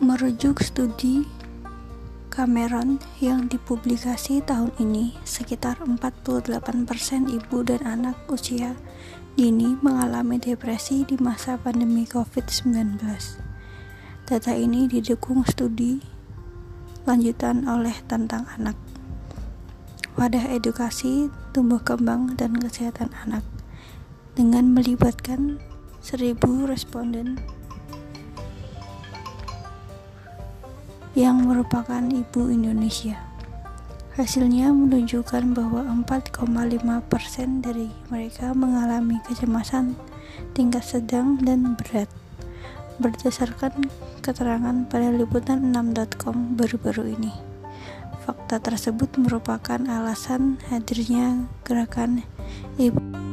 Merujuk studi Cameron yang dipublikasi tahun ini, sekitar 48% ibu dan anak usia dini mengalami depresi di masa pandemi COVID-19. Data ini didukung studi lanjutan oleh tentang anak. Wadah edukasi, tumbuh kembang, dan kesehatan anak dengan melibatkan seribu responden yang merupakan ibu Indonesia. Hasilnya menunjukkan bahwa 4,5% dari mereka mengalami kecemasan tingkat sedang dan berat. Berdasarkan keterangan pada liputan 6.com baru-baru ini. Fakta tersebut merupakan alasan hadirnya gerakan ibu